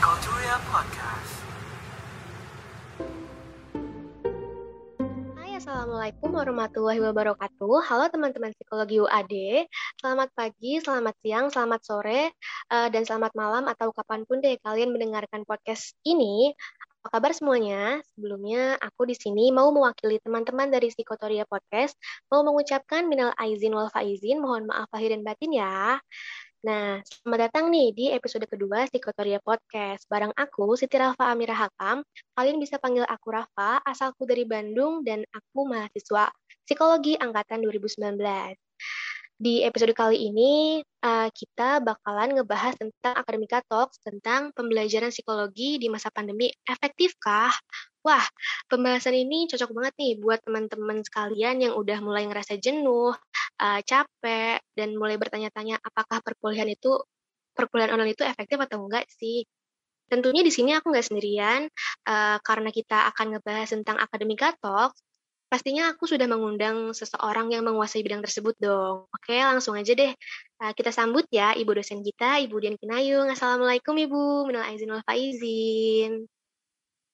Psikoturia Podcast. Hai, Assalamualaikum warahmatullahi wabarakatuh. Halo teman-teman psikologi UAD. Selamat pagi, selamat siang, selamat sore, eh, dan selamat malam atau kapan pun deh kalian mendengarkan podcast ini. Apa kabar semuanya? Sebelumnya aku di sini mau mewakili teman-teman dari Psikotoria Podcast, mau mengucapkan minal aizin wal faizin, mohon maaf lahir dan batin ya. Nah, selamat datang nih di episode kedua Psikotoria Podcast. Barang aku, Siti Rafa Amira Hakam. Kalian bisa panggil aku Rafa, asalku dari Bandung, dan aku mahasiswa Psikologi Angkatan 2019. Di episode kali ini, uh, kita bakalan ngebahas tentang Akademika Talks, tentang pembelajaran psikologi di masa pandemi. Efektifkah? Wah, pembahasan ini cocok banget nih buat teman-teman sekalian yang udah mulai ngerasa jenuh, uh, capek, dan mulai bertanya-tanya apakah perkuliahan itu perkuliahan online itu efektif atau enggak sih. Tentunya di sini aku nggak sendirian, uh, karena kita akan ngebahas tentang Akademika Talks, pastinya aku sudah mengundang seseorang yang menguasai bidang tersebut dong. Oke, langsung aja deh. Uh, kita sambut ya Ibu dosen kita, Ibu Dian Kinayung. Assalamualaikum Ibu, minal aizin wal faizin.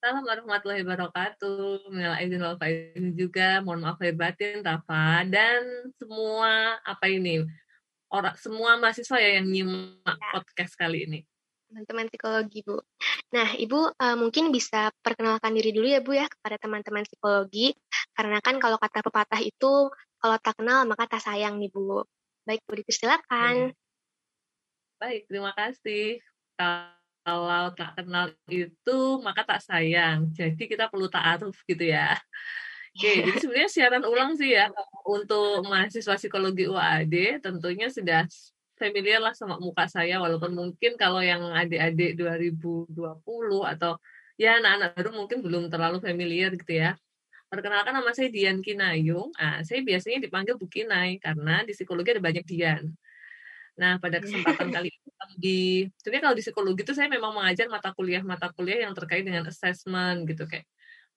Assalamualaikum warahmatullahi wabarakatuh. Minal aizin wal faizin juga. Mohon maaf lahir batin, Rafa. Dan semua, apa ini, orang semua mahasiswa ya yang nyimak ya. podcast kali ini teman-teman psikologi Bu. Nah, Ibu uh, mungkin bisa perkenalkan diri dulu ya Bu ya kepada teman-teman psikologi, karena kan kalau kata pepatah itu kalau tak kenal maka tak sayang nih Bu. Baik Bu, dipersilakan. Baik, terima kasih. Kalau tak kenal itu maka tak sayang. Jadi kita perlu taaruf gitu ya. Oke, jadi sebenarnya siaran ulang sih ya untuk mahasiswa psikologi UAD tentunya sudah familiar lah sama muka saya walaupun mungkin kalau yang adik-adik 2020 atau ya anak-anak baru mungkin belum terlalu familiar gitu ya. Perkenalkan nama saya Dian Kinayung. Ah, saya biasanya dipanggil Bu Kinai karena di psikologi ada banyak Dian. Nah, pada kesempatan kali ini di sebenarnya kalau di psikologi itu saya memang mengajar mata kuliah-mata kuliah yang terkait dengan assessment gitu kayak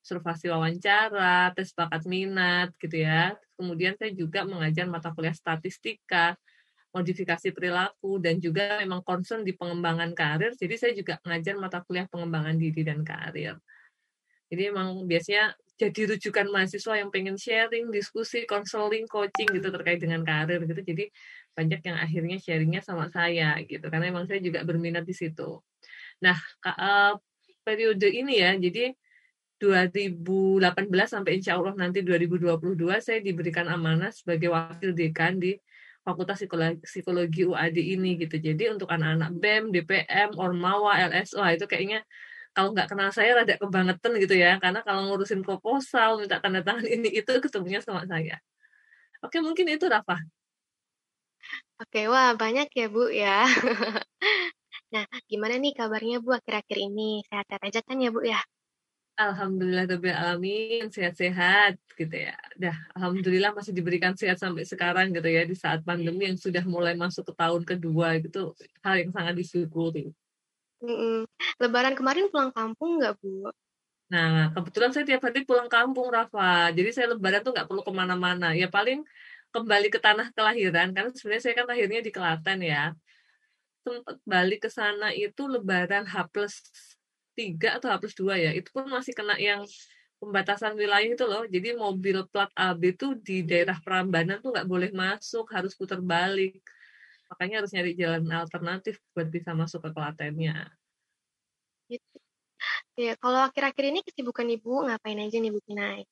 observasi wawancara, tes bakat minat gitu ya. Kemudian saya juga mengajar mata kuliah statistika, modifikasi perilaku dan juga memang concern di pengembangan karir. Jadi saya juga ngajar mata kuliah pengembangan diri dan karir. Jadi memang biasanya jadi rujukan mahasiswa yang pengen sharing, diskusi, konseling, coaching gitu terkait dengan karir gitu. Jadi banyak yang akhirnya sharingnya sama saya gitu karena memang saya juga berminat di situ. Nah, uh, periode ini ya, jadi 2018 sampai insya Allah nanti 2022 saya diberikan amanah sebagai wakil dekan di Fakultas Psikologi, Psikologi UAD ini gitu. Jadi untuk anak-anak BEM, DPM, Ormawa, LSO itu kayaknya kalau nggak kenal saya rada kebangetan gitu ya. Karena kalau ngurusin proposal, minta tanda tangan ini itu ketemunya sama saya. Oke, mungkin itu Rafa. Oke, wah banyak ya Bu ya. nah, gimana nih kabarnya Bu akhir-akhir ini? Sehat-sehat aja kan ya Bu ya? Alhamdulillah alamin sehat-sehat gitu ya. Dah alhamdulillah masih diberikan sehat sampai sekarang gitu ya di saat pandemi yang sudah mulai masuk ke tahun kedua gitu hal yang sangat disyukuri. Mm-mm. Lebaran kemarin pulang kampung nggak Bu? Nah kebetulan saya tiap hari pulang kampung Rafa. Jadi saya Lebaran tuh nggak perlu ke mana-mana. Ya paling kembali ke tanah kelahiran karena sebenarnya saya kan lahirnya di Kelaten ya. Sempat balik ke sana itu Lebaran H plus tiga atau H plus dua ya itu pun masih kena yang pembatasan wilayah itu loh jadi mobil plat AB itu di daerah Prambanan tuh nggak boleh masuk harus putar balik makanya harus nyari jalan alternatif buat bisa masuk ke Kelatennya gitu. ya kalau akhir-akhir ini kesibukan ibu ngapain aja nih bu Kinai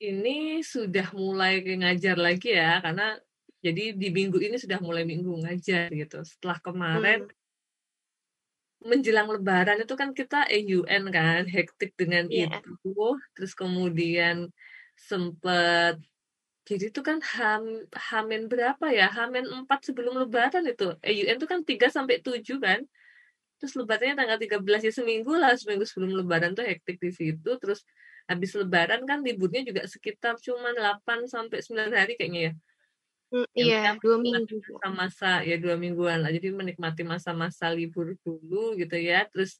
ini sudah mulai ngajar lagi ya karena jadi di minggu ini sudah mulai minggu ngajar gitu. Setelah kemarin hmm. menjelang lebaran itu kan kita EUN kan hektik dengan yeah. itu. Terus kemudian sempet jadi itu kan ham, hamin berapa ya hamin empat sebelum lebaran itu EUN itu kan 3 sampai tujuh kan terus lebarannya tanggal 13 ya seminggu lah seminggu sebelum lebaran tuh hektik di situ terus habis lebaran kan liburnya juga sekitar cuma 8 sampai 9 hari kayaknya ya Hmm, iya, dua minggu. Masa-masa ya dua mingguan lah. Jadi menikmati masa-masa libur dulu gitu ya. Terus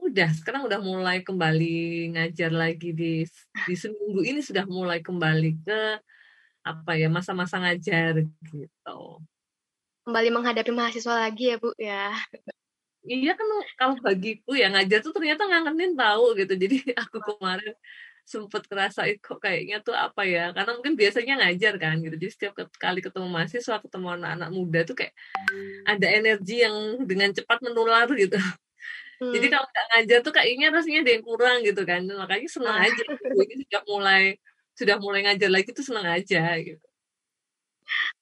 udah sekarang udah mulai kembali ngajar lagi di di seminggu ini sudah mulai kembali ke apa ya masa-masa ngajar gitu. Kembali menghadapi mahasiswa lagi ya Bu ya. iya kan kalau bagiku ya ngajar tuh ternyata ngangenin tahu gitu jadi aku kemarin sempet ngerasain kok kayaknya tuh apa ya karena mungkin biasanya ngajar kan gitu jadi setiap kali ketemu mahasiswa ketemu anak-anak muda tuh kayak ada energi yang dengan cepat menular gitu hmm. jadi kalau nggak ngajar tuh kayaknya rasanya ada yang kurang gitu kan makanya senang ah. aja jadi sudah mulai sudah mulai ngajar lagi tuh senang aja gitu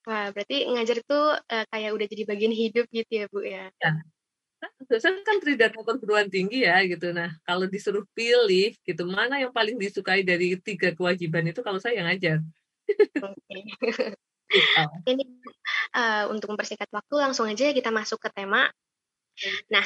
Wah, berarti ngajar tuh uh, kayak udah jadi bagian hidup gitu ya, Bu ya? Ya, dosen kan tridharma perguruan tinggi ya gitu. Nah, kalau disuruh pilih gitu, mana yang paling disukai dari tiga kewajiban itu kalau saya yang ngajar. Oke. gitu. Ini uh, untuk mempersingkat waktu langsung aja kita masuk ke tema. Nah,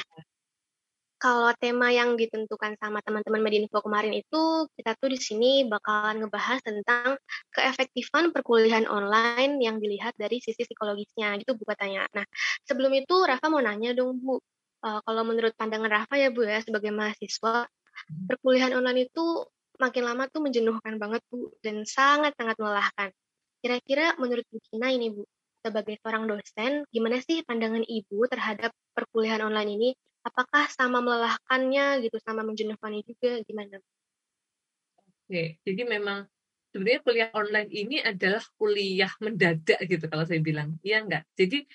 kalau tema yang ditentukan sama teman-teman Medinfo kemarin itu kita tuh di sini bakalan ngebahas tentang keefektifan perkuliahan online yang dilihat dari sisi psikologisnya gitu Bu katanya. Nah, sebelum itu Rafa mau nanya dong Bu, uh, kalau menurut pandangan Rafa ya Bu ya sebagai mahasiswa hmm. perkuliahan online itu makin lama tuh menjenuhkan banget Bu dan sangat-sangat melelahkan. Kira-kira menurut Bu Kina ini Bu, sebagai seorang dosen, gimana sih pandangan Ibu terhadap perkuliahan online ini? Apakah sama melelahkannya gitu, sama menjenuhkannya juga, gimana? Oke, jadi memang sebenarnya kuliah online ini adalah kuliah mendadak gitu kalau saya bilang, iya enggak? Jadi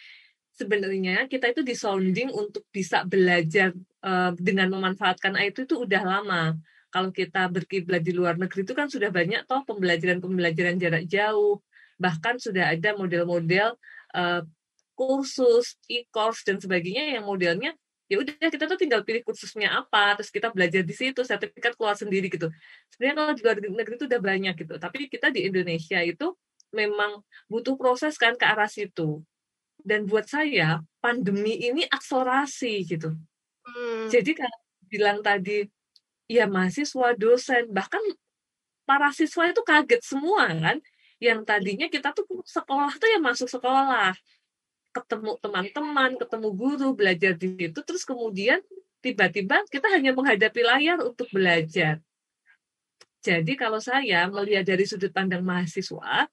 sebenarnya kita itu disounding untuk bisa belajar uh, dengan memanfaatkan IT itu udah lama. Kalau kita berkiblat di luar negeri itu kan sudah banyak toh pembelajaran-pembelajaran jarak jauh. Bahkan sudah ada model-model uh, kursus, e-course dan sebagainya yang modelnya ya udah kita tuh tinggal pilih kursusnya apa terus kita belajar di situ sertifikat keluar sendiri gitu sebenarnya kalau di luar negeri itu udah banyak gitu tapi kita di Indonesia itu memang butuh proses kan ke arah situ dan buat saya pandemi ini akselerasi gitu. Hmm. Jadi kalau bilang tadi ya mahasiswa, dosen, bahkan para siswa itu kaget semua kan. Yang tadinya kita tuh sekolah tuh ya masuk sekolah, ketemu teman-teman, ketemu guru, belajar di situ, terus kemudian tiba-tiba kita hanya menghadapi layar untuk belajar. Jadi kalau saya melihat dari sudut pandang mahasiswa,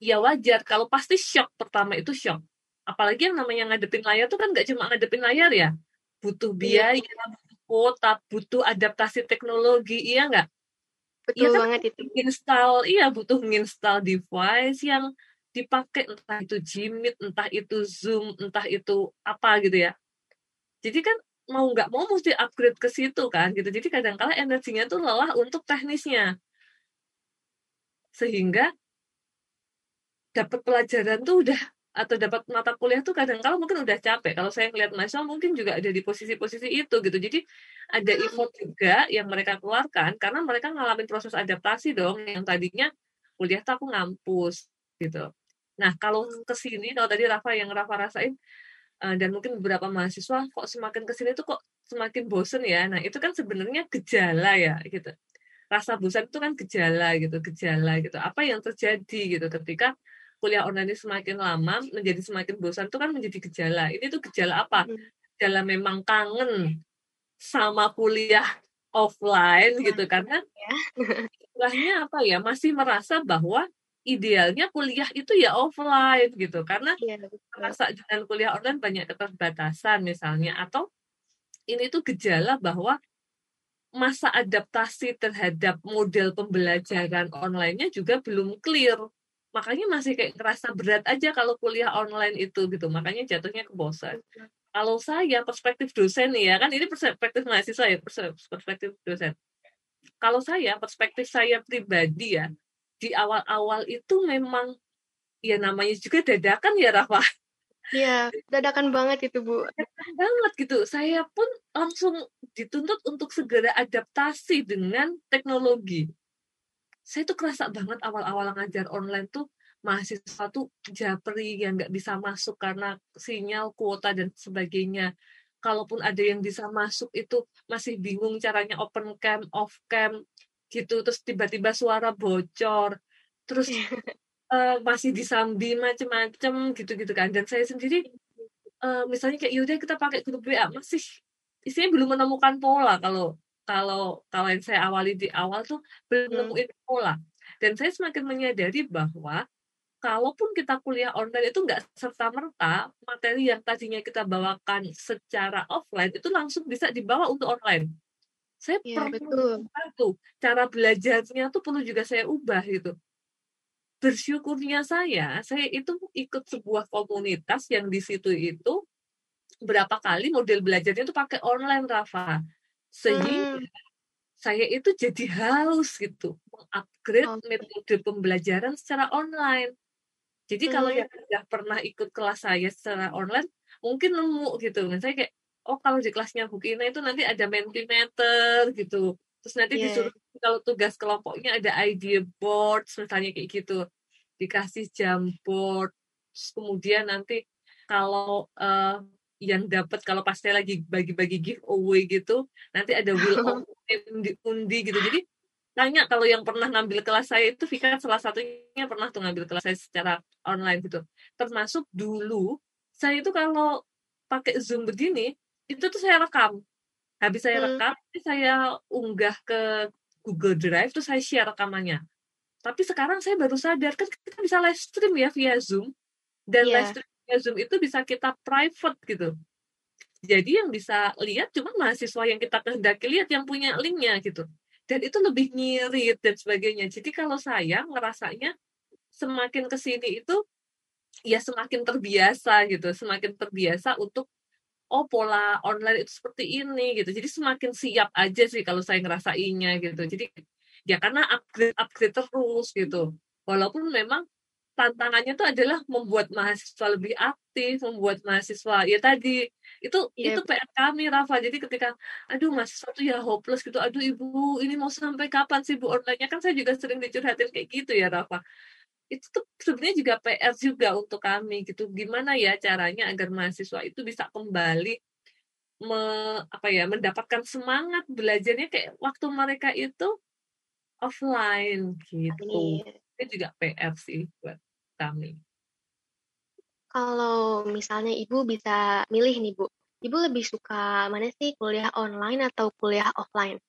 ya wajar kalau pasti shock pertama itu shock apalagi yang namanya ngadepin layar tuh kan nggak cuma ngadepin layar ya butuh iya. biaya butuh kuota butuh adaptasi teknologi iya nggak betul iya kan? banget itu install iya butuh menginstal device yang dipakai entah itu Jimit entah itu Zoom entah itu apa gitu ya jadi kan mau nggak mau mesti upgrade ke situ kan gitu jadi kadang-kala energinya tuh lelah untuk teknisnya sehingga dapat pelajaran tuh udah atau dapat mata kuliah tuh kadang kala mungkin udah capek. Kalau saya ngeliat mahasiswa mungkin juga ada di posisi-posisi itu gitu. Jadi ada effort juga yang mereka keluarkan karena mereka ngalamin proses adaptasi dong yang tadinya kuliah tuh aku ngampus gitu. Nah kalau ke sini kalau tadi Rafa yang Rafa rasain uh, dan mungkin beberapa mahasiswa kok semakin ke sini tuh kok semakin bosen ya. Nah itu kan sebenarnya gejala ya gitu. Rasa bosan itu kan gejala gitu, gejala gitu. Apa yang terjadi gitu ketika kuliah online ini semakin lama menjadi semakin bosan itu kan menjadi gejala. Ini tuh gejala apa? Hmm. Gejala memang kangen sama kuliah offline gitu karena ya. istilahnya apa ya masih merasa bahwa idealnya kuliah itu ya offline gitu. Karena ya, merasa dengan kuliah online banyak keterbatasan misalnya. Atau ini tuh gejala bahwa masa adaptasi terhadap model pembelajaran online-nya juga belum clear. Makanya masih kayak ngerasa berat aja kalau kuliah online itu gitu. Makanya jatuhnya ke bosan kalau saya perspektif dosen nih ya kan ini perspektif mahasiswa ya perspektif dosen. Kalau saya perspektif saya pribadi ya di awal-awal itu memang ya namanya juga dadakan ya Rafa Iya, dadakan banget itu Bu. Dadakan banget gitu. Saya pun langsung dituntut untuk segera adaptasi dengan teknologi saya tuh kerasa banget awal-awal ngajar online tuh mahasiswa tuh japri yang nggak bisa masuk karena sinyal kuota dan sebagainya kalaupun ada yang bisa masuk itu masih bingung caranya open cam off cam gitu terus tiba-tiba suara bocor terus uh, masih disambi macem-macem gitu-gitu kan. Dan saya sendiri uh, misalnya kayak yaudah kita pakai grup WA masih isinya belum menemukan pola kalau kalau kalau yang saya awali di awal tuh belum hmm. nemuin pola. Dan saya semakin menyadari bahwa kalaupun kita kuliah online itu nggak serta-merta materi yang tadinya kita bawakan secara offline itu langsung bisa dibawa untuk online. Saya Iya, perlu betul. tuh cara belajarnya tuh perlu juga saya ubah gitu. Bersyukurnya saya, saya itu ikut sebuah komunitas yang di situ itu berapa kali model belajarnya itu pakai online Rafa. Sehingga Hmm. saya itu jadi haus gitu mengupgrade Oke. metode pembelajaran secara online. Jadi kalau Hmm. yang udah pernah ikut kelas saya secara online, mungkin nemu gitu. Misalnya kayak, oh kalau di kelasnya Bu Kina itu nanti ada Mentimeter gitu. Terus nanti Iya. disuruh kalau tugas kelompoknya ada idea board, misalnya kayak gitu. Dikasih Jamboard. Terus kemudian nanti kalau eh, yang dapat kalau pas saya lagi bagi-bagi giveaway gitu, nanti ada wheel of fame diundi gitu. Jadi tanya kalau yang pernah ngambil kelas saya itu Vika salah satunya pernah tuh ngambil kelas saya secara online gitu. Termasuk dulu saya itu kalau pakai Zoom begini itu tuh saya rekam. Habis saya Hmm. rekam, saya unggah ke Google Drive terus saya share rekamannya. Tapi sekarang saya baru sadar kan kita bisa live stream ya via Zoom dan Iya. live stream via Zoom itu bisa kita private gitu. Jadi yang bisa lihat cuma mahasiswa yang kita kehendaki lihat yang punya linknya gitu. Dan itu lebih ngirit dan sebagainya. Jadi kalau saya ngerasanya semakin ke sini itu ya semakin terbiasa gitu, semakin terbiasa untuk oh pola online itu seperti ini gitu. Jadi semakin siap aja sih kalau saya ngerasainnya gitu. Jadi ya karena upgrade upgrade terus gitu. Walaupun memang tantangannya itu adalah membuat mahasiswa lebih aktif, membuat mahasiswa ya tadi itu Iya. itu PR kami Rafa. Jadi ketika aduh mahasiswa tuh ya hopeless gitu. Aduh Ibu, ini mau sampai kapan sih Bu online-nya? Kan saya juga sering dicurhatin kayak gitu ya Rafa. Itu tuh sebenarnya juga PR juga untuk kami gitu. Gimana ya caranya agar mahasiswa itu bisa kembali me, apa ya mendapatkan semangat belajarnya kayak waktu mereka itu offline gitu. Iya. Itu juga PR sih buat kami. Kalau misalnya Ibu bisa milih nih, Bu. Ibu lebih suka mana sih kuliah online atau kuliah offline?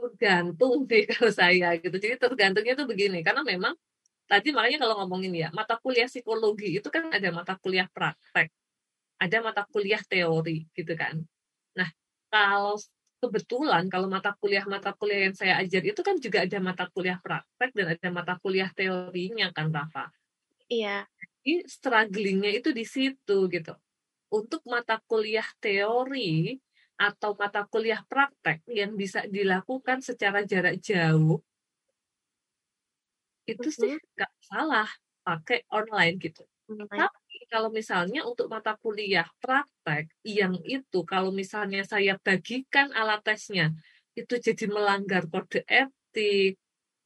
Tergantung deh kalau saya gitu. Jadi tergantungnya tuh begini, karena memang tadi makanya kalau ngomongin ya, mata kuliah psikologi itu kan ada mata kuliah praktek, ada mata kuliah teori gitu kan. Nah, kalau kebetulan kalau mata kuliah-mata kuliah yang saya ajar itu kan juga ada mata kuliah praktek dan ada mata kuliah teorinya kan Rafa. Iya. Jadi strugglingnya itu di situ gitu. Untuk mata kuliah teori atau mata kuliah praktek yang bisa dilakukan secara jarak jauh, itu sih Mhm. nggak salah pakai online gitu. Online. Tapi kalau misalnya untuk mata kuliah praktek yang itu kalau misalnya saya bagikan alat tesnya itu jadi melanggar kode etik,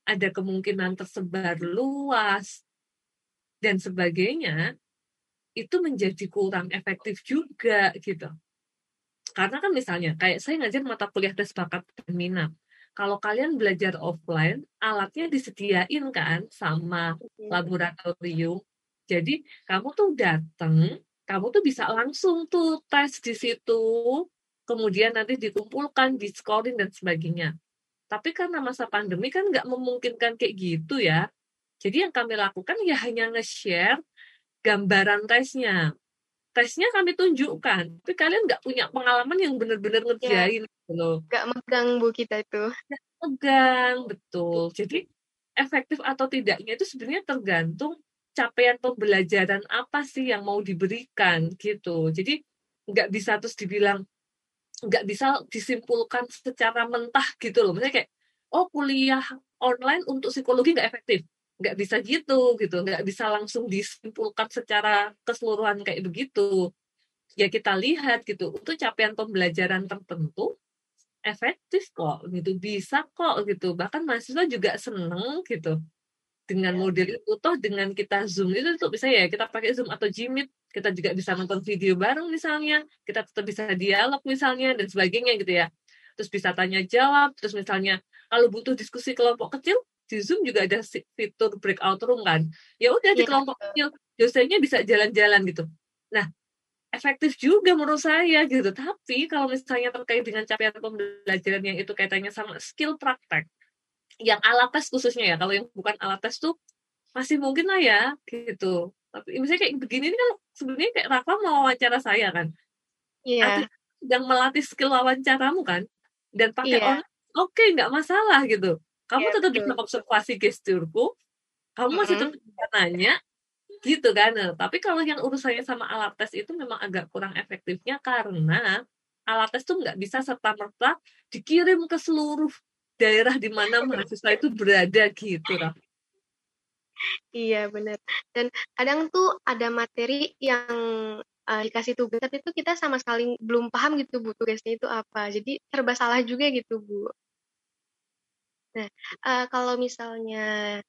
ada kemungkinan tersebar luas dan sebagainya, itu menjadi kurang efektif juga gitu. Karena kan misalnya kayak saya ngajar mata kuliah tes bakat dan minat. Kalau kalian belajar offline, alatnya disediain kan sama Mhm. laboratorium. Jadi kamu tuh datang, kamu tuh bisa langsung tuh tes di situ, kemudian nanti dikumpulkan, di scoring dan sebagainya. Tapi karena masa pandemi kan nggak memungkinkan kayak gitu ya. Jadi yang kami lakukan ya hanya nge-share gambaran tesnya. Tesnya kami tunjukkan, tapi kalian nggak punya pengalaman yang benar-benar Iya. ngerjain gitu loh. Nggak megang Bu kita itu. Pegang, betul. Jadi efektif atau tidaknya itu sebenarnya tergantung capaian pembelajaran apa sih yang mau diberikan gitu. Jadi nggak bisa terus dibilang nggak bisa disimpulkan secara mentah gitu loh. Misalnya kayak oh kuliah online untuk psikologi nggak efektif. Nggak bisa gitu gitu. Nggak bisa langsung disimpulkan secara keseluruhan kayak begitu. Ya kita lihat gitu. Untuk capaian pembelajaran tertentu efektif kok gitu bisa kok gitu bahkan mahasiswa juga seneng gitu dengan model itu toh dengan kita zoom itu tuh bisa ya kita pakai zoom atau jimit kita juga bisa nonton video bareng misalnya kita tetap bisa dialog misalnya dan sebagainya gitu ya terus bisa tanya jawab terus misalnya kalau butuh diskusi kelompok kecil di zoom juga ada fitur breakout room kan? Ya udah di Iya, kelompok kecil dosennya bisa jalan-jalan gitu. Nah efektif juga menurut saya gitu. Tapi kalau misalnya terkait dengan capaian pembelajaran yang itu kaitannya sama skill praktek, yang alat tes khususnya ya, kalau yang bukan alat tes tuh masih mungkin lah ya gitu. Tapi misalnya kayak begini ini kan sebenarnya kayak Rafa mau wawancara saya kan? Iya. sedang melatih skill wawancaramu kan? Dan pakai Iya. online oke nggak masalah gitu kamu Iya, tetap betul. bisa observasi gesturku kamu masih Mm-mm. tetap bisa nanya gitu kan Nah, tapi kalau yang urusannya sama alat tes itu memang agak kurang efektifnya karena alat tes tuh nggak bisa serta merta dikirim ke seluruh daerah di mana mahasiswa itu berada gitu Raf. Iya benar. Dan kadang tuh ada materi yang uh, dikasih tugas tapi itu kita sama sekali belum paham gitu Bu tugasnya itu apa. Jadi serba salah juga gitu Bu. Nah, uh, kalau misalnya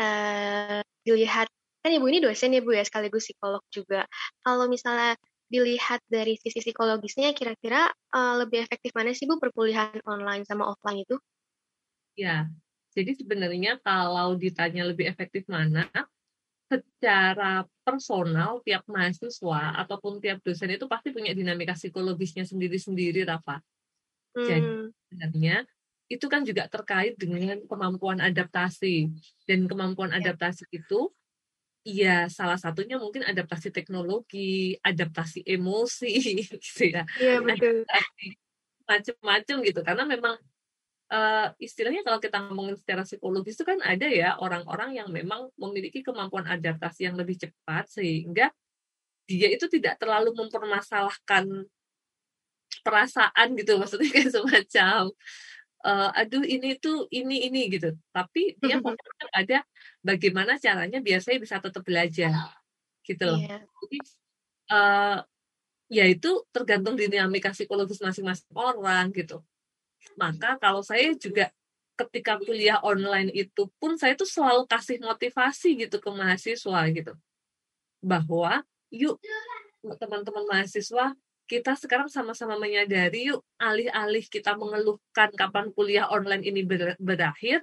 uh, dilihat kan Ibu ini dosen ya Bu ya sekaligus psikolog juga. Kalau misalnya dilihat dari sisi psikologisnya kira-kira uh, lebih efektif mana sih Bu perkuliahan online sama offline itu? Ya, jadi sebenarnya kalau ditanya lebih efektif mana, secara personal tiap mahasiswa ataupun tiap dosen itu pasti punya dinamika psikologisnya sendiri-sendiri, Rafa. Jadi Hmm, sebenarnya itu kan juga terkait dengan kemampuan adaptasi dan kemampuan Ya. adaptasi itu ya salah satunya mungkin adaptasi teknologi, adaptasi emosi gitu ya. Iya betul. Macam-macam gitu karena memang uh, istilahnya kalau kita ngomongin secara psikologis itu kan ada ya orang-orang yang memang memiliki kemampuan adaptasi yang lebih cepat sehingga dia itu tidak terlalu mempermasalahkan perasaan gitu maksudnya kayak semacam uh, aduh ini tuh ini ini gitu. Tapi dia fokusnya ada bagaimana caranya biar saya bisa tetap belajar gitu loh. Iya. jadi uh, ya itu tergantung dinamika psikologis masing-masing orang gitu. Maka kalau saya juga ketika kuliah online itu pun saya tuh selalu kasih motivasi gitu ke mahasiswa gitu. Bahwa yuk teman-teman mahasiswa kita sekarang sama-sama menyadari yuk alih-alih kita mengeluhkan kapan kuliah online ini ber berakhir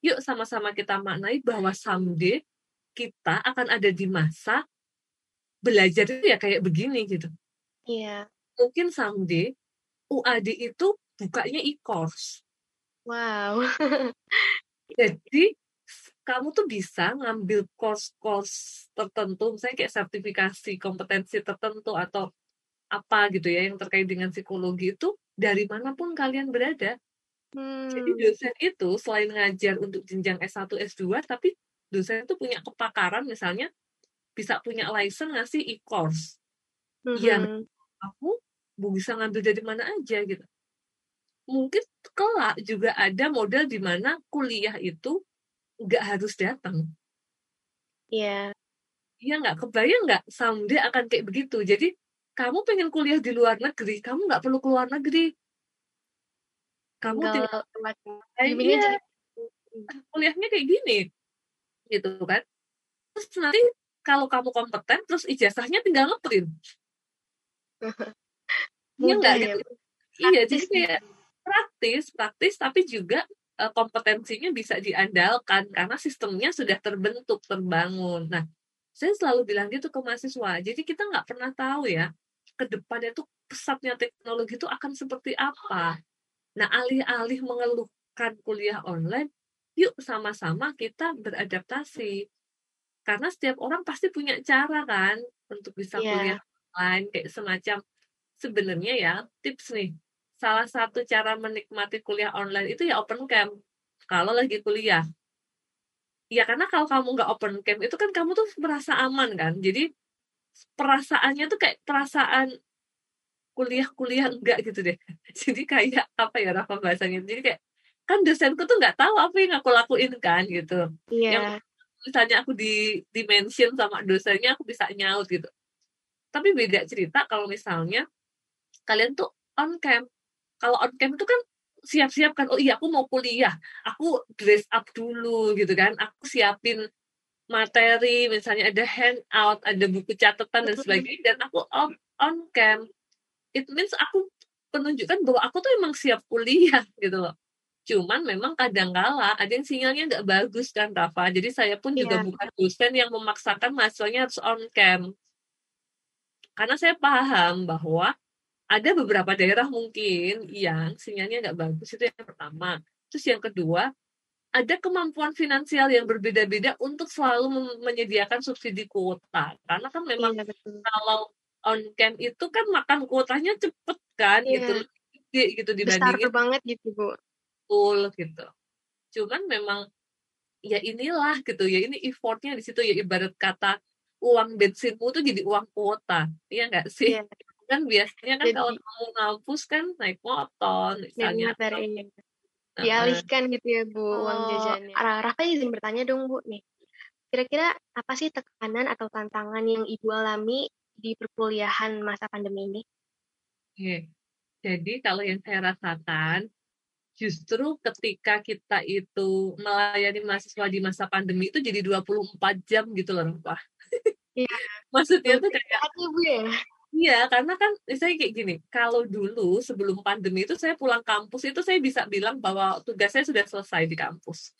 yuk sama-sama kita maknai bahwa someday kita akan ada di masa belajar itu ya kayak begini gitu Iya. mungkin someday UAD itu bukanya e-course Wow. Jadi kamu tuh bisa ngambil course-course tertentu, misalnya kayak sertifikasi kompetensi tertentu atau apa gitu ya yang terkait dengan psikologi itu dari mana pun kalian berada. Jadi Hmm. dosen itu selain ngajar untuk jenjang S1, S2, tapi dosen itu punya kepakaran misalnya bisa punya license ngasih e-course yang Mhm. kamu bisa ngambil dari mana aja gitu. Mungkin kelak juga ada model di mana kuliah itu nggak harus datang. Iya. Iya nggak kebayang nggak someday akan kayak begitu. Jadi kamu pengen kuliah di luar negeri, kamu nggak perlu keluar negeri. Kamu tinggal eh, iya, kuliahnya kayak gini, gitu kan. Terus nanti kalau kamu kompeten, terus ijazahnya tinggal ngeprint. Iya ya. gitu. Iya, jadi Praktis kayak praktis, praktis, tapi juga eh, kompetensinya bisa diandalkan karena sistemnya sudah terbentuk, terbangun. Nah, saya selalu bilang gitu ke mahasiswa. Jadi kita nggak pernah tahu ya ke depannya tuh pesatnya teknologi itu akan seperti apa. Nah, alih-alih mengeluhkan kuliah online, yuk sama-sama kita beradaptasi. Karena setiap orang pasti punya cara kan untuk bisa Iya. kuliah online kayak semacam sebenarnya ya tips nih. Salah satu cara menikmati kuliah online itu ya open camp. Kalau lagi kuliah. Ya karena kalau kamu nggak open camp itu kan kamu tuh merasa aman kan. Jadi perasaannya tuh kayak perasaan kuliah-kuliah enggak gitu deh. Jadi kayak apa ya Rafa bahasanya. Jadi kayak kan dosenku tuh nggak tahu apa yang aku lakuin kan gitu. Yang Iya. misalnya aku di dimention sama dosennya aku bisa nyaut gitu. Tapi beda cerita kalau misalnya kalian tuh on cam. Kalau on cam itu kan siap-siap kan, oh iya aku mau kuliah, aku dress up dulu gitu kan, aku siapin materi, misalnya ada handout, ada buku catatan dan sebagainya, dan aku on, on cam. It means aku menunjukkan bahwa aku tuh emang siap kuliah gitu loh. Cuman memang kadangkala ada yang sinyalnya nggak bagus kan Rafa. Jadi saya pun juga Iya. bukan dosen yang memaksakan mahasiswanya harus on cam. Karena saya paham bahwa ada beberapa daerah mungkin yang sinyalnya nggak bagus itu yang pertama. Terus yang kedua, ada kemampuan finansial yang berbeda-beda untuk selalu menyediakan subsidi kuota. Karena kan memang iya, betul. kalau on cam itu kan makan kuotanya cepet kan iya. gitu gitu dibandingin besar banget gitu bu full gitu cuman memang ya inilah gitu ya ini effortnya di situ ya ibarat kata uang bensinmu tuh jadi uang kuota iya nggak sih iya. kan biasanya kan jadi, kalau kamu ngampus kan naik motor misalnya dari dialihkan gitu ya bu oh, uang jajannya Rafa izin bertanya dong bu nih kira-kira apa sih tekanan atau tantangan yang ibu alami di perkuliahan masa pandemi ini? Oke, jadi kalau yang saya rasakan, justru ketika kita itu melayani mahasiswa di masa pandemi itu jadi 24 jam gitu loh, Pak. Iya. Maksudnya tuh kayak Ibu ya. Iya, karena kan saya kayak gini, kalau dulu sebelum pandemi itu saya pulang kampus itu saya bisa bilang bahwa tugas saya sudah selesai di kampus.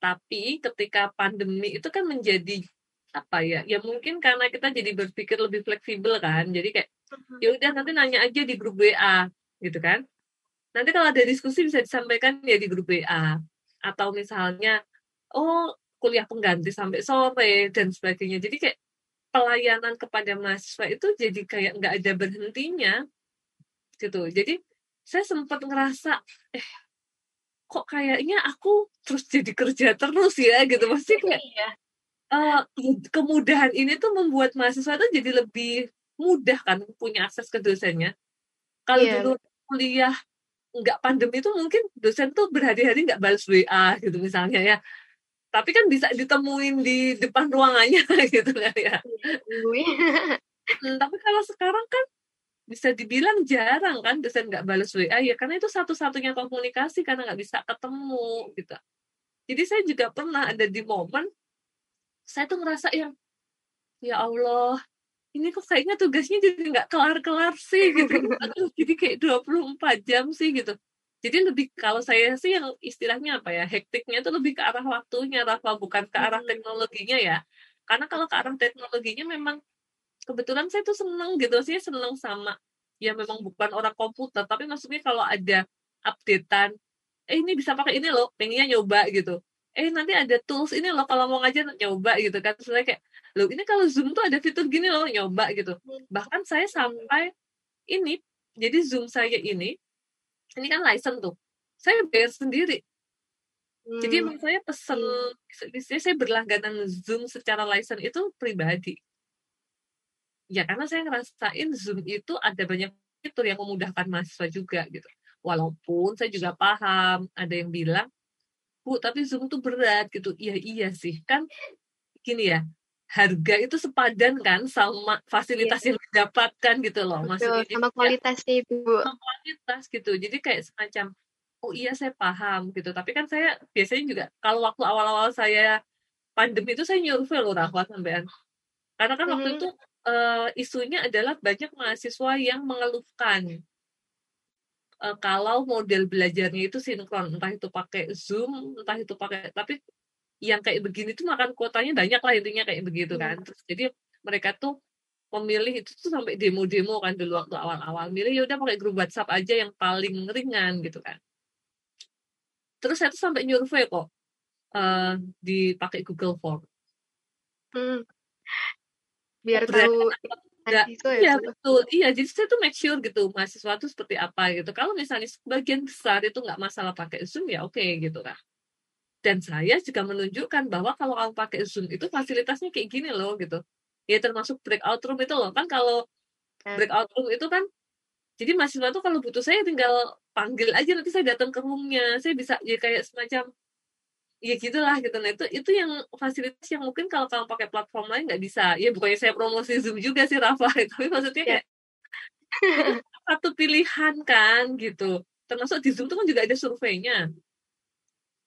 Tapi ketika pandemi itu kan menjadi apa ya ya mungkin karena kita jadi berpikir lebih fleksibel kan jadi kayak mm-hmm. ya udah nanti nanya aja di grup WA gitu kan nanti kalau ada diskusi bisa disampaikan ya di grup WA atau misalnya oh kuliah pengganti sampai sore dan sebagainya jadi kayak pelayanan kepada mahasiswa itu jadi kayak nggak ada berhentinya gitu jadi saya sempat ngerasa eh kok kayaknya aku terus jadi kerja terus ya gitu pasti kayak iya uh, kemudahan ini tuh membuat mahasiswa tuh jadi lebih mudah kan punya akses ke dosennya. Kalau yeah. dulu kuliah nggak pandemi itu mungkin dosen tuh berhari-hari nggak balas WA gitu misalnya ya. Tapi kan bisa ditemuin di depan ruangannya gitu kan ya. hmm, tapi kalau sekarang kan bisa dibilang jarang kan dosen nggak balas WA ya karena itu satu-satunya komunikasi karena nggak bisa ketemu gitu. Jadi saya juga pernah ada di momen saya tuh ngerasa yang ya Allah ini kok kayaknya tugasnya jadi nggak kelar-kelar sih gitu Aduh, jadi kayak 24 jam sih gitu jadi lebih kalau saya sih yang istilahnya apa ya hektiknya itu lebih ke arah waktunya Rafa bukan ke arah teknologinya ya. Karena kalau ke arah teknologinya memang kebetulan saya tuh seneng gitu sih seneng sama ya memang bukan orang komputer tapi maksudnya kalau ada updatean eh ini bisa pakai ini loh pengennya nyoba gitu. Eh nanti ada tools ini loh kalau mau ngajar nyoba gitu kan. Terus saya kayak loh ini kalau zoom tuh ada fitur gini loh nyoba gitu. Bahkan saya sampai ini jadi zoom saya ini ini kan license tuh. Saya bayar sendiri. Hmm. jadi emang saya pesen hmm. saya berlangganan zoom secara license itu pribadi. Ya karena saya ngerasain zoom itu ada banyak fitur yang memudahkan mahasiswa juga gitu. Walaupun saya juga paham ada yang bilang bu tapi Zoom tuh berat gitu. Iya iya sih. Kan gini ya harga itu sepadan kan sama fasilitas yeah. yang didapatkan gitu loh. Maksudnya sama kualitasnya itu bu sama kualitas gitu. Jadi kayak semacam oh iya saya paham gitu. Tapi kan saya biasanya juga kalau waktu awal-awal saya pandemi itu saya nyurvei loh rahmat sampean. Karena kan mm -hmm. waktu itu uh, isunya adalah banyak mahasiswa yang mengeluhkan. Uh, kalau model belajarnya itu sinkron entah itu pakai zoom entah itu pakai tapi yang kayak begini tuh makan kuotanya banyak lah intinya kayak begitu kan. Hmm. terus jadi mereka tuh memilih itu tuh sampai demo-demo kan dulu waktu awal-awal milih ya udah pakai grup WhatsApp aja yang paling ringan gitu kan. Terus saya tuh sampai nyurvei kok uh, dipakai Google Form. Hmm. biar tahu ya, iya betul. Iya jadi saya tuh make sure gitu mahasiswa tuh seperti apa gitu. Kalau misalnya sebagian besar itu nggak masalah pakai zoom ya oke okay, gitu kan dan saya juga menunjukkan bahwa kalau kamu pakai zoom itu fasilitasnya kayak gini loh gitu. Ya termasuk breakout room itu loh. Kan kalau breakout room itu kan jadi mahasiswa tuh kalau butuh saya tinggal panggil aja nanti saya datang ke roomnya. Saya bisa ya kayak semacam ya gitulah gitu. Nah itu itu yang fasilitas yang mungkin kalau kamu pakai platform lain nggak bisa. Ya bukannya saya promosi zoom juga sih Rafa tapi maksudnya kayak satu pilihan kan gitu. Termasuk di zoom itu kan juga ada surveinya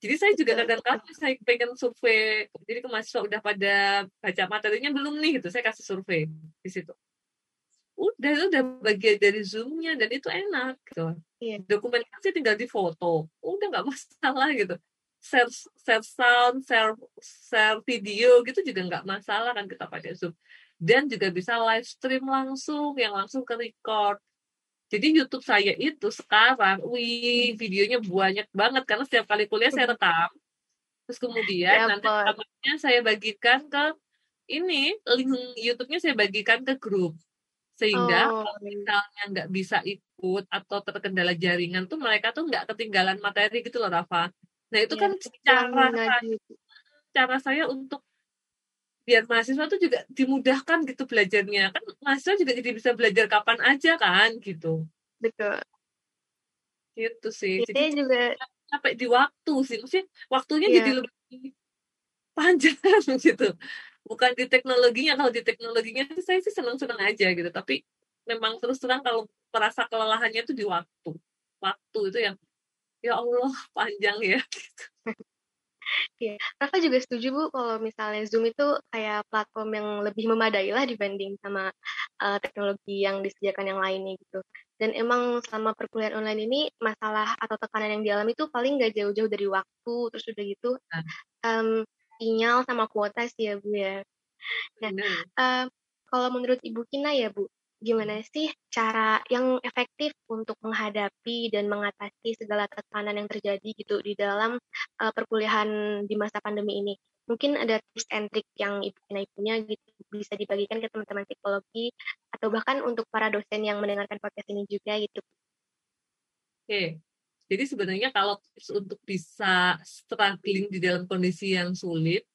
jadi saya juga kadang-kadang saya pengen survei jadi ke mahasiswa udah pada baca materinya belum nih gitu saya kasih survei di situ udah itu udah bagian dari zoomnya dan itu enak gitu iya. dokumentasi tinggal di foto udah nggak masalah gitu share share sound, share share video gitu juga nggak masalah kan kita pakai Zoom. Dan juga bisa live stream langsung yang langsung ke record. Jadi YouTube saya itu sekarang, wih, videonya banyak banget karena setiap kali kuliah saya rekam. Terus kemudian Ya nanti rekamannya saya bagikan ke ini link YouTube-nya saya bagikan ke grup. Sehingga Oh. kalau misalnya nggak bisa ikut atau terkendala jaringan tuh mereka tuh nggak ketinggalan materi gitu loh Rafa. Nah itu Ya, kan cara cara saya untuk biar mahasiswa tuh juga dimudahkan gitu belajarnya. Kan mahasiswa juga jadi bisa belajar kapan aja kan gitu. Betul. Gitu sih. Kita Jadi juga sampai di waktu sih. Maksudnya waktunya Iya. jadi lebih panjang gitu. Bukan di teknologinya. Kalau di teknologinya sih saya sih senang-senang aja gitu. Tapi memang terus terang kalau merasa kelelahannya itu di waktu. Waktu itu yang ya Allah panjang ya. Iya, Rafa juga setuju Bu kalau misalnya Zoom itu kayak platform yang lebih memadai lah dibanding sama uh, teknologi yang disediakan yang lainnya gitu. Dan emang selama perkuliahan online ini masalah atau tekanan yang dialami itu paling nggak jauh-jauh dari waktu, terus udah gitu um, sinyal sama kuota sih ya Bu ya. Nah, uh, kalau menurut Ibu Kina ya Bu, gimana sih cara yang efektif untuk menghadapi dan mengatasi segala tekanan yang terjadi gitu di dalam uh, perkuliahan di masa pandemi ini? Mungkin ada tips and trick yang Ibu Kina punya gitu bisa dibagikan ke teman-teman psikologi atau bahkan untuk para dosen yang mendengarkan podcast ini juga gitu. Oke. Jadi sebenarnya kalau tips untuk bisa struggling di dalam kondisi yang sulit,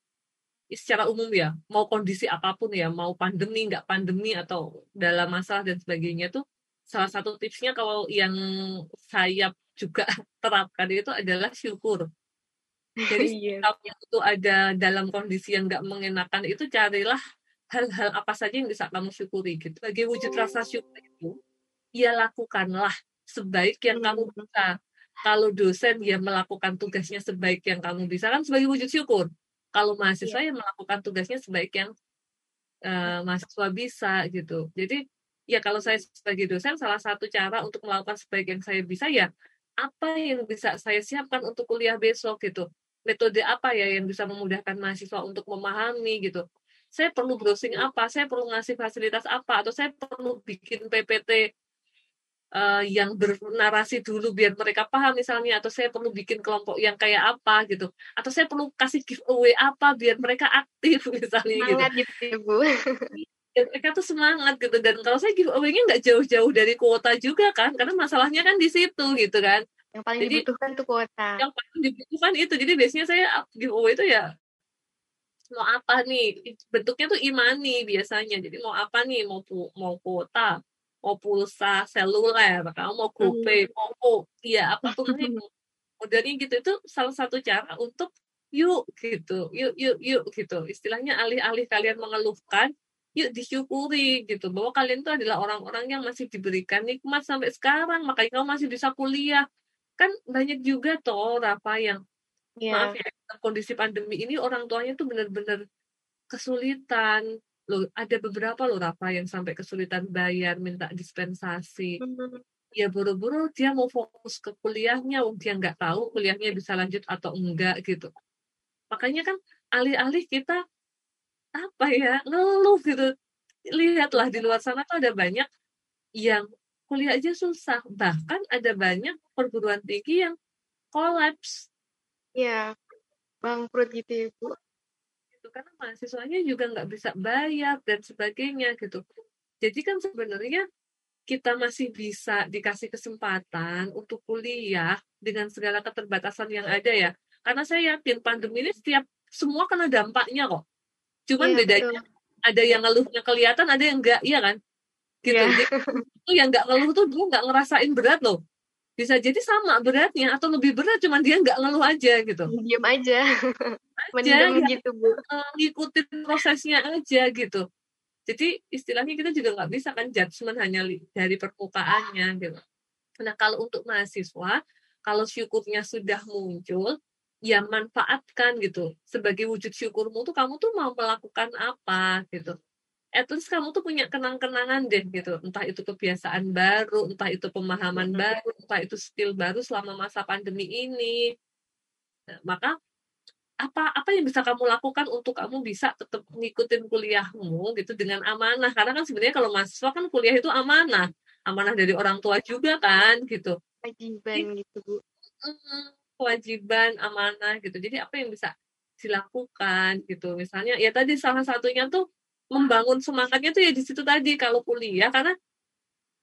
secara umum ya, mau kondisi apa pun ya, mau pandemi, nggak pandemi, atau dalam masalah dan sebagainya tuh, salah satu tipsnya kalau yang saya juga terapkan itu adalah syukur. Jadi Iya. kalau itu ada dalam kondisi yang nggak mengenakan itu carilah hal-hal apa saja yang bisa kamu syukuri gitu. Sebagai wujud rasa syukur itu, ya lakukanlah sebaik yang kamu Hmm. bisa. Kalau dosen ya melakukan tugasnya sebaik yang kamu bisa kan sebagai wujud syukur. Kalau mahasiswa Iya. ya melakukan tugasnya sebaik yang uh, mahasiswa bisa gitu. Jadi ya kalau saya sebagai dosen salah satu cara untuk melakukan sebaik yang saya bisa ya apa yang bisa saya siapkan untuk kuliah besok gitu. Metode apa ya yang bisa memudahkan mahasiswa untuk memahami gitu. Saya perlu browsing apa, saya perlu ngasih fasilitas apa, atau saya perlu bikin PPT uh, yang bernarasi dulu biar mereka paham misalnya atau saya perlu bikin kelompok yang kayak apa gitu. Atau saya perlu kasih giveaway apa biar mereka aktif misalnya gitu. Semangat gitu ya Bu. Ya, mereka tuh semangat gitu. Dan kalau saya giveaway-nya nggak jauh-jauh dari kuota juga kan karena masalahnya kan di situ gitu kan. Yang paling jadi dibutuhkan tuh kuota. yang paling dibutuhkan itu. Jadi biasanya saya giveaway itu ya mau apa nih? Bentuknya tuh imani biasanya. Jadi mau apa nih? Mau mau kuota mau pulsa seluler, kamu mau GoPay, Hmm. mau ya apa pun itu. Modelnya gitu itu salah satu cara untuk yuk gitu, yuk yuk yuk gitu. Istilahnya alih-alih kalian mengeluhkan, yuk disyukuri gitu bahwa kalian itu adalah orang-orang yang masih diberikan nikmat sampai sekarang, makanya kamu masih bisa kuliah. Kan banyak juga toh Rafa yang Iya. maaf ya kondisi pandemi ini orang tuanya tuh benar-benar kesulitan loh ada beberapa loh Rafa yang sampai kesulitan bayar minta dispensasi Hmm. ya buru-buru dia mau fokus ke kuliahnya wong dia nggak tahu kuliahnya bisa lanjut atau enggak gitu makanya kan alih-alih kita apa ya ngeluh gitu lihatlah di luar sana tuh ada banyak yang kuliah aja susah bahkan ada banyak perguruan tinggi yang kolaps Iya. Bangkrut gitu ya Bu. Gitu karena mahasiswanya juga nggak bisa bayar dan sebagainya gitu. Jadi kan sebenarnya kita masih bisa dikasih kesempatan untuk kuliah dengan segala keterbatasan yang ada ya. Karena saya yakin pandemi ini setiap semua kena dampaknya kok. Cuman Iya, bedanya betul. ada yang ngeluhnya kelihatan ada yang enggak iya kan? Gitu. Iya. Jadi, itu yang nggak ngeluh tuh dia nggak ngerasain berat loh bisa jadi sama beratnya atau lebih berat cuman dia nggak ngeluh aja gitu Diam aja. aja ya gitu Bu. eh, ngikutin prosesnya aja gitu. Jadi istilahnya kita juga nggak bisa kan judgement hanya dari permukaannya gitu. Nah kalau untuk mahasiswa, kalau syukurnya sudah muncul, ya manfaatkan gitu. Sebagai wujud syukurmu tuh kamu tuh mau melakukan apa gitu. At least kamu tuh punya kenang-kenangan deh gitu. Entah itu kebiasaan baru, entah itu pemahaman Mhm. baru, entah itu skill baru selama masa pandemi ini. Nah, maka apa apa yang bisa kamu lakukan untuk kamu bisa tetap ngikutin kuliahmu gitu dengan amanah karena kan sebenarnya kalau mahasiswa kan kuliah itu amanah amanah dari orang tua juga kan gitu kewajiban gitu bu kewajiban amanah gitu jadi apa yang bisa dilakukan gitu misalnya ya tadi salah satunya tuh membangun semangatnya tuh ya di situ tadi kalau kuliah karena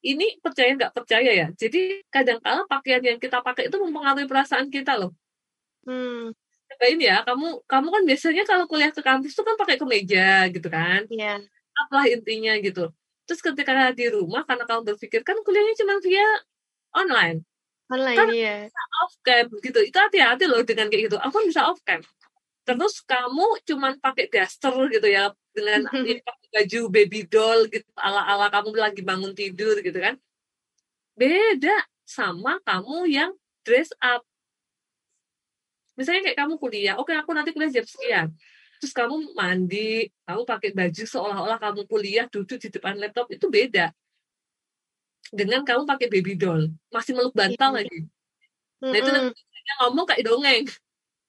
ini percaya nggak percaya ya. Jadi kadang kala pakaian yang kita pakai itu mempengaruhi perasaan kita loh. Hmm. cobain ya kamu kamu kan biasanya kalau kuliah ke kampus tuh kan pakai kemeja gitu kan. Iya. apalah intinya gitu. Terus ketika di rumah karena kamu berpikir kan kuliahnya cuma via online. Online kan ya bisa off cam gitu. Itu hati-hati loh dengan kayak gitu. Aku bisa off cam. Terus kamu cuman pakai daster gitu ya dengan pakai baju baby doll gitu ala-ala kamu lagi bangun tidur gitu kan beda sama kamu yang dress up misalnya kayak kamu kuliah oke aku nanti kuliah jam sekian terus kamu mandi, kamu pakai baju seolah-olah kamu kuliah duduk di depan laptop itu beda dengan kamu pakai baby doll, masih meluk bantal Iya. lagi. Nah itu nanti ngomong kayak dongeng.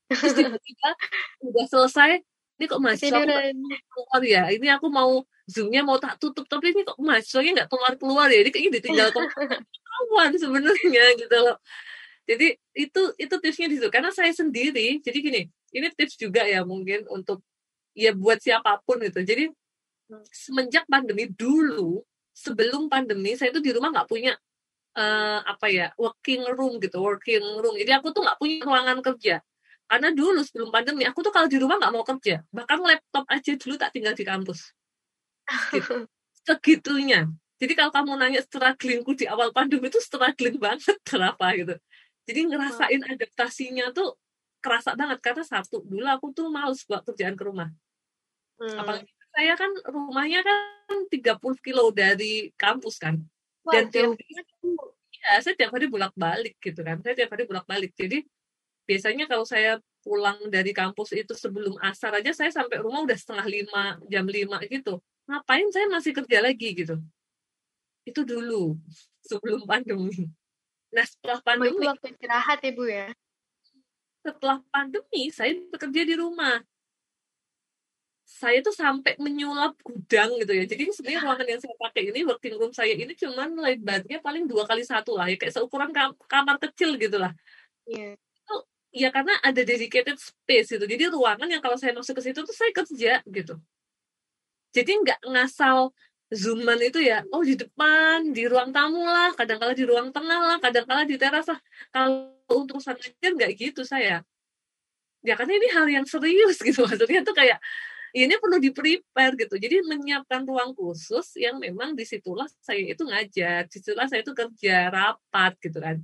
Terus tiba-tiba udah selesai, ini kok mahasiswa keluar ya? Ini aku mau zoomnya mau tak tutup, tapi ini kok mahasiswanya nggak keluar keluar ya? Ini kayaknya ditinggal kawan sebenarnya gitu loh. Jadi itu itu tipsnya di situ. Karena saya sendiri, jadi gini, ini tips juga ya mungkin untuk ya buat siapa pun gitu. Jadi semenjak pandemi dulu, sebelum pandemi saya itu di rumah nggak punya eh, apa ya working room gitu, working room. Jadi aku tuh nggak punya ruangan kerja. Karena dulu sebelum pandemi aku tuh kalau di rumah nggak mau kerja. Bahkan laptop aja dulu tak tinggal di kampus. Gitu. Segitunya. Jadi kalau kamu nanya strugglingku di awal pandemi itu struggling banget kenapa gitu. Jadi ngerasain adaptasinya tuh kerasa banget karena satu dulu aku tuh males buat kerjaan ke rumah. Hmm. Apalagi saya kan rumahnya kan 30 kilo dari kampus kan. Wah, Dan tiap hari, ya, saya tiap hari bolak-balik gitu kan. Saya tiap hari bolak-balik. Jadi biasanya kalau saya pulang dari kampus itu sebelum asar aja saya sampai rumah udah setengah lima, jam lima gitu. Ngapain saya masih kerja lagi gitu. Itu dulu sebelum pandemi. Nah setelah Oh, itu pandemi, waktu istirahat ya bu ya setelah pandemi saya bekerja di rumah. Saya tuh sampai menyulap gudang gitu ya. Jadi sebenarnya ruangan yang saya pakai ini working room saya ini cuman lebarnya paling dua kali satu lah ya kayak seukuran kam- kamar kecil gitu lah. Iya. Ya karena ada dedicated space gitu. Jadi ruangan yang kalau saya masuk ke situ tuh saya kerja gitu. Jadi nggak ngasal zooman itu ya, oh di depan, di ruang tamu lah, kadang-kala di ruang tengah lah, kadang-kala di teras lah. Kalau untuk ngajar nggak gitu saya. Ya karena ini hal yang serius gitu maksudnya tuh kayak ini perlu di prepare gitu. Jadi menyiapkan ruang khusus yang memang di situlah saya itu ngajar, di situlah saya itu kerja rapat gitu kan.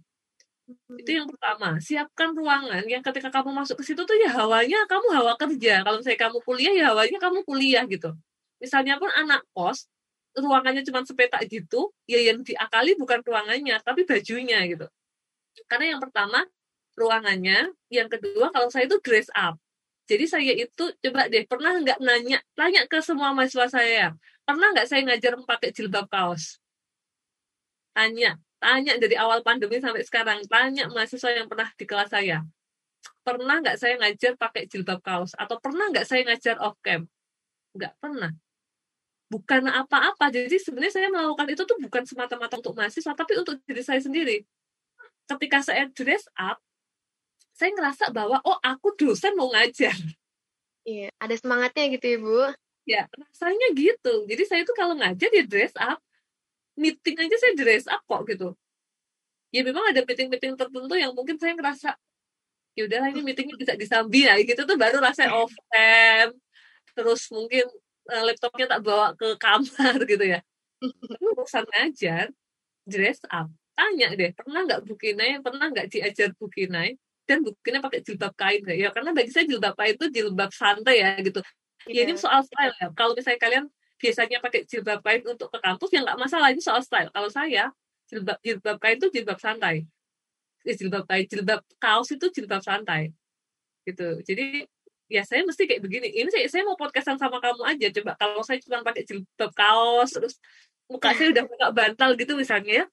Itu yang pertama, siapkan ruangan yang ketika kamu masuk ke situ tuh ya hawanya kamu hawa kerja. Kalau misalnya kamu kuliah ya hawanya kamu kuliah gitu. Misalnya pun anak kos, ruangannya cuma sepetak gitu, ya yang diakali bukan ruangannya, tapi bajunya gitu. Karena yang pertama ruangannya, yang kedua kalau saya itu dress up. Jadi saya itu coba deh pernah nggak nanya tanya ke semua mahasiswa saya pernah nggak saya ngajar pakai jilbab kaos? Tanya, tanya dari awal pandemi sampai sekarang tanya mahasiswa yang pernah di kelas saya pernah nggak saya ngajar pakai jilbab kaos atau pernah nggak saya ngajar off cam? Nggak pernah. Bukan apa-apa. Jadi sebenarnya saya melakukan itu tuh bukan semata-mata untuk mahasiswa tapi untuk diri saya sendiri. Ketika saya dress up, saya ngerasa bahwa oh aku dosen mau ngajar. Iya, ada semangatnya gitu ya bu. Ya, rasanya gitu. Jadi saya itu kalau ngajar ya dress up. Meeting aja saya dress up kok gitu. Ya memang ada meeting-meeting tertentu yang mungkin saya ngerasa ya udahlah ini meetingnya bisa disambi ya gitu tuh baru rasanya off cam. Terus mungkin eh, laptopnya tak bawa ke kamar gitu ya. Urusan ngajar, dress up. Tanya deh, pernah nggak Bukinai, pernah nggak diajar Bukinai? Dan Bukinai pakai jilbab kain? Ya karena bagi saya jilbab kain itu jilbab santai ya gitu. Ya ini Iya. soal style ya. Kalau misalnya kalian biasanya pakai jilbab kain untuk ke kampus ya nggak masalah ini soal style. Kalau saya jilbab jilbab kain itu jilbab santai. Jilbab kain, jilbab kaos itu jilbab santai. Gitu. Jadi ya saya mesti kayak begini. Ini saya, saya mau podcastan sama kamu aja. Coba kalau saya cuma pakai jilbab kaos terus muka saya udah buka bantal gitu misalnya ya.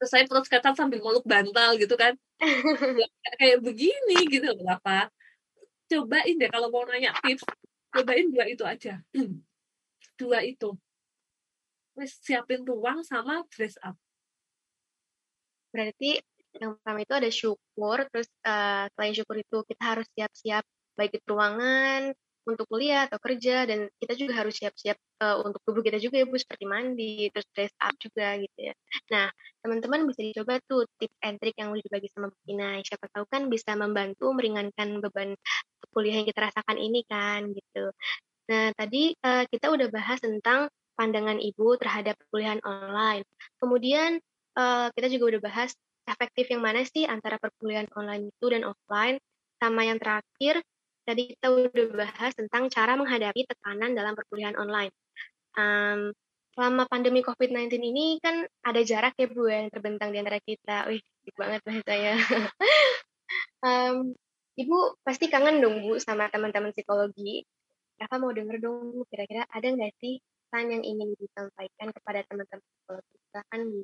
Terus saya podcastan sambil meluk bantal gitu kan. Ya, kayak begini gitu kenapa? Cobain deh kalau mau nanya tips, cobain dua itu aja. dua itu. Wes siapin ruang sama dress up. Berarti yang pertama itu ada syukur, terus uh, selain syukur itu kita harus siap-siap baik itu ruangan, untuk kuliah atau kerja dan kita juga harus siap-siap uh, untuk tubuh kita juga ya Bu seperti mandi terus dress up juga gitu ya. Nah teman-teman bisa dicoba tuh tips and trick yang udah dibagi sama Bu Kina. Siapa tahu kan bisa membantu meringankan beban kuliah yang kita rasakan ini kan gitu. Nah tadi uh, kita udah bahas tentang pandangan Ibu terhadap kuliah online. Kemudian uh, kita juga udah bahas efektif yang mana sih antara perkuliahan online itu dan offline. Sama yang terakhir, tadi kita udah bahas tentang cara menghadapi tekanan dalam perkuliahan online. Um, selama pandemi COVID-19 ini kan ada jarak ya Bu yang terbentang di antara kita. Wih, baik banget bahasa saya. um, Ibu pasti kangen dong Bu sama teman-teman psikologi. Rafa mau denger dong kira-kira ada nggak sih pesan yang ingin disampaikan kepada teman-teman psikologi? Silahkan Bu.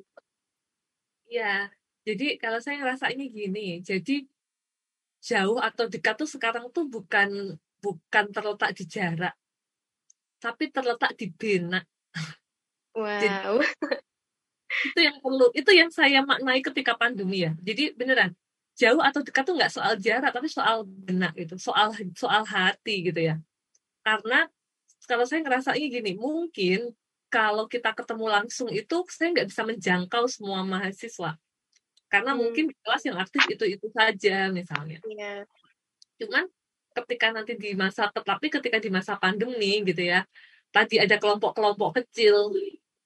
Iya, jadi kalau saya ngerasa ini gini, jadi jauh atau dekat tuh sekarang tuh bukan bukan terletak di jarak, tapi terletak di benak. Wow. Jadi, itu yang perlu, itu yang saya maknai ketika pandemi ya. Jadi beneran jauh atau dekat tuh nggak soal jarak, tapi soal benak itu, soal soal hati gitu ya. Karena kalau saya ngerasa ini gini, mungkin kalau kita ketemu langsung itu saya nggak bisa menjangkau semua mahasiswa karena hmm. mungkin kelas yang aktif itu itu saja misalnya yeah. cuman ketika nanti di masa tetapi ketika di masa pandemi gitu ya tadi ada kelompok-kelompok kecil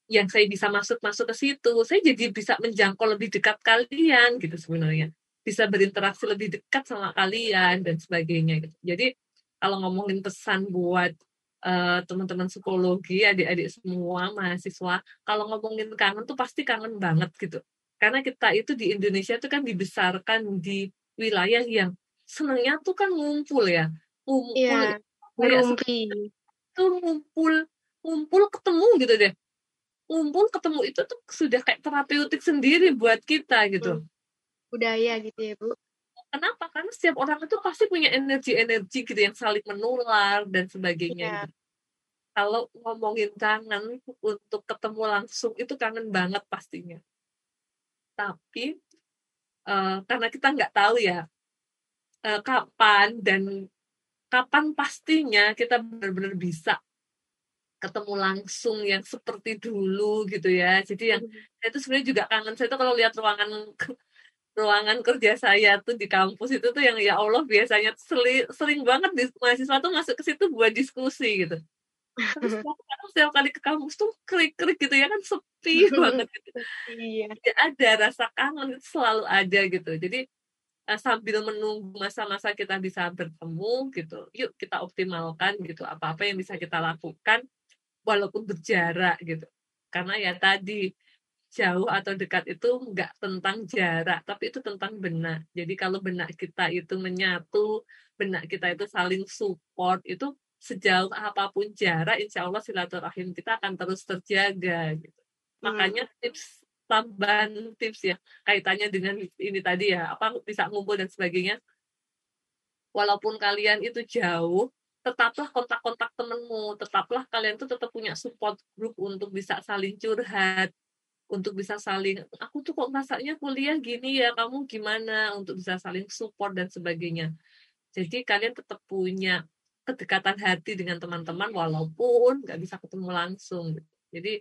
yang saya bisa masuk masuk ke situ saya jadi bisa menjangkau lebih dekat kalian gitu sebenarnya bisa berinteraksi lebih dekat sama kalian dan sebagainya gitu jadi kalau ngomongin pesan buat uh, teman-teman psikologi adik-adik semua mahasiswa kalau ngomongin kangen tuh pasti kangen banget gitu. Karena kita itu di Indonesia itu kan dibesarkan di wilayah yang senangnya tuh kan ngumpul ya. Ngumpul yeah, itu ngumpul ngumpul ketemu gitu deh. Ngumpul ketemu itu tuh sudah kayak terapeutik sendiri buat kita gitu. Hmm. budaya gitu ya bu kenapa karena setiap orang itu pasti punya energi-energi gitu yang saling menular dan sebagainya yeah. gitu. kalau ngomongin kangen untuk ketemu langsung itu kangen banget pastinya tapi uh, karena kita nggak tahu ya uh, kapan dan kapan pastinya kita benar-benar bisa ketemu langsung yang seperti dulu gitu ya jadi yang hmm. saya itu sebenarnya juga kangen saya tuh kalau lihat ruangan ruangan kerja saya tuh di kampus itu tuh yang ya Allah biasanya sering, sering banget di, mahasiswa tuh masuk ke situ buat diskusi gitu terus setiap kali ke kampus tuh krik-krik gitu ya kan sepi banget gitu. Iya. Ada rasa kangen itu selalu ada gitu. Jadi uh, sambil menunggu masa-masa kita bisa bertemu gitu, yuk kita optimalkan gitu apa-apa yang bisa kita lakukan walaupun berjarak gitu. Karena ya tadi jauh atau dekat itu nggak tentang jarak, tapi itu tentang benak. Jadi kalau benak kita itu menyatu, benak kita itu saling support, itu sejauh apa pun jarak, insya Allah silaturahim kita akan terus terjaga. Gitu. Hmm. Makanya tips tambahan tips ya kaitannya dengan ini tadi ya apa bisa ngumpul dan sebagainya. Walaupun kalian itu jauh, tetaplah kontak-kontak temenmu, tetaplah kalian tuh tetap punya support group untuk bisa saling curhat, untuk bisa saling, aku tuh kok masaknya kuliah gini ya, kamu gimana, untuk bisa saling support dan sebagainya. Jadi kalian tetap punya kedekatan hati dengan teman-teman walaupun nggak bisa ketemu langsung. Jadi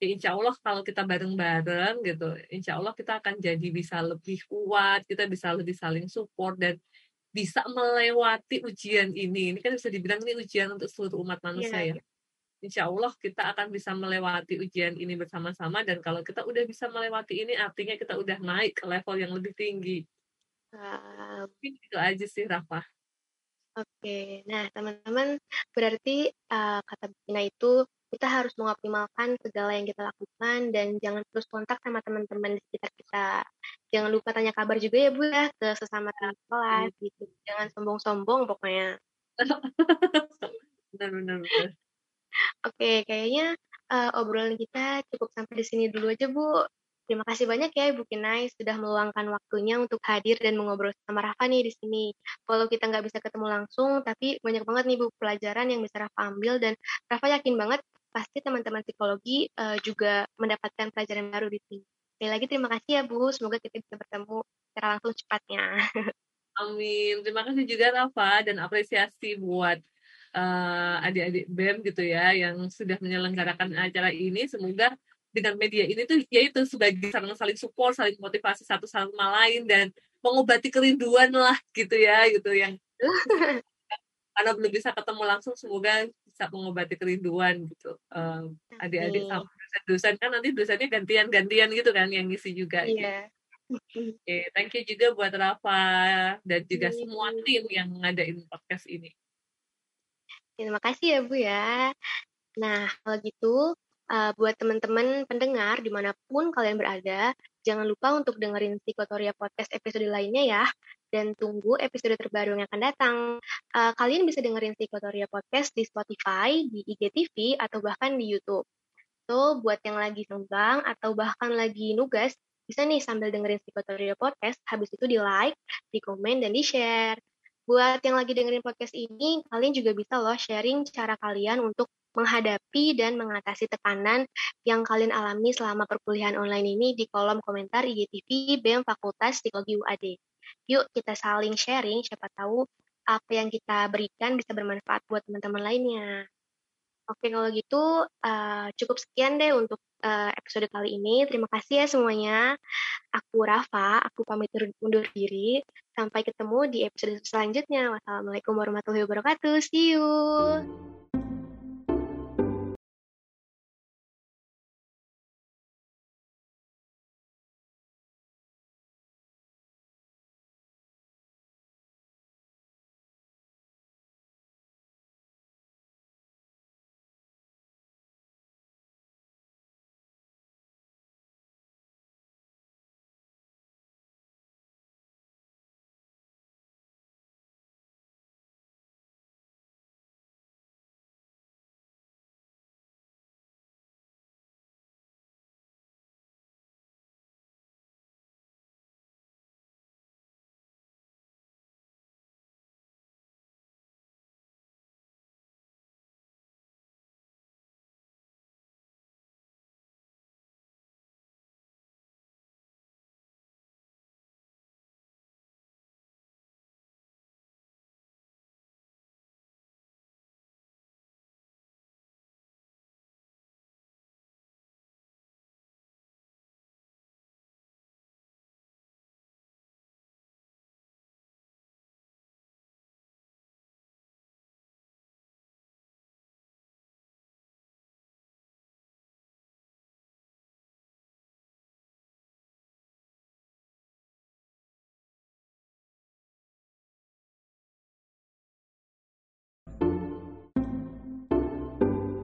ya insya Allah kalau kita bareng-bareng gitu insya Allah kita akan jadi bisa lebih kuat kita bisa lebih saling support dan bisa melewati ujian ini. Ini kan bisa dibilang ini ujian untuk seluruh umat manusia yeah. ya Insya Allah kita akan bisa melewati ujian ini bersama-sama dan kalau kita udah bisa melewati ini artinya kita udah naik ke level yang lebih tinggi. Uh, itu aja sih Rafa. Oke, nah teman-teman berarti uh, kata Bina itu kita harus mengoptimalkan segala yang kita lakukan dan jangan terus kontak sama teman-teman di sekitar kita. Jangan lupa tanya kabar juga ya Bu ya ke sesama teman kelas gitu. Jangan sombong-sombong pokoknya. Benar-benar. Oke, kayaknya uh, obrolan kita cukup sampai di sini dulu aja Bu. Terima kasih banyak ya Ibu Kinai sudah meluangkan waktunya untuk hadir dan mengobrol sama Rafa nih di sini. Walau kita nggak bisa ketemu langsung, tapi banyak banget nih Bu pelajaran yang bisa Rafa ambil dan Rafa yakin banget pasti teman-teman psikologi uh, juga mendapatkan pelajaran baru di sini. Sekali lagi terima kasih ya Bu, semoga kita bisa bertemu secara langsung cepatnya. Amin. Terima kasih juga Rafa dan apresiasi buat uh, adik-adik BEM gitu ya yang sudah menyelenggarakan acara ini. Semoga dengan media ini tuh yaitu sebagai saling saling support, saling motivasi satu sama lain dan mengobati kerinduan lah gitu ya gitu yang karena belum bisa ketemu langsung semoga bisa mengobati kerinduan gitu um, adik-adik sama dosen-dosen kan nanti dosennya gantian-gantian gitu kan yang ngisi juga iya yeah. Oke, okay, thank you juga buat Rafa dan juga yeah. semua tim yang ngadain podcast ini. Terima kasih ya Bu ya. Nah, kalau gitu uh, buat teman-teman pendengar di mana pun kalian berada, jangan lupa untuk dengerin Psikotoria Podcast episode lainnya ya dan tunggu episode terbaru yang akan datang. Uh, kalian bisa dengerin Psikotoria Podcast di Spotify, di IGTV, atau bahkan di YouTube. So, buat yang lagi senggang atau bahkan lagi nugas, bisa nih sambil dengerin Psikotoria Podcast, habis itu di like, di komen, dan di share. Buat yang lagi dengerin podcast ini, kalian juga bisa loh sharing cara kalian untuk menghadapi dan mengatasi tekanan yang kalian alami selama perkuliahan online ini di kolom komentar IGTV BEM Fakultas Psikologi UAD. Yuk kita saling sharing, siapa tahu apa yang kita berikan bisa bermanfaat buat teman-teman lainnya. Oke, kalau gitu uh, cukup sekian deh untuk uh, episode kali ini. Terima kasih ya semuanya. Aku Rafa, aku pamit undur diri. Sampai ketemu di episode selanjutnya. Wassalamualaikum warahmatullahi wabarakatuh. See you.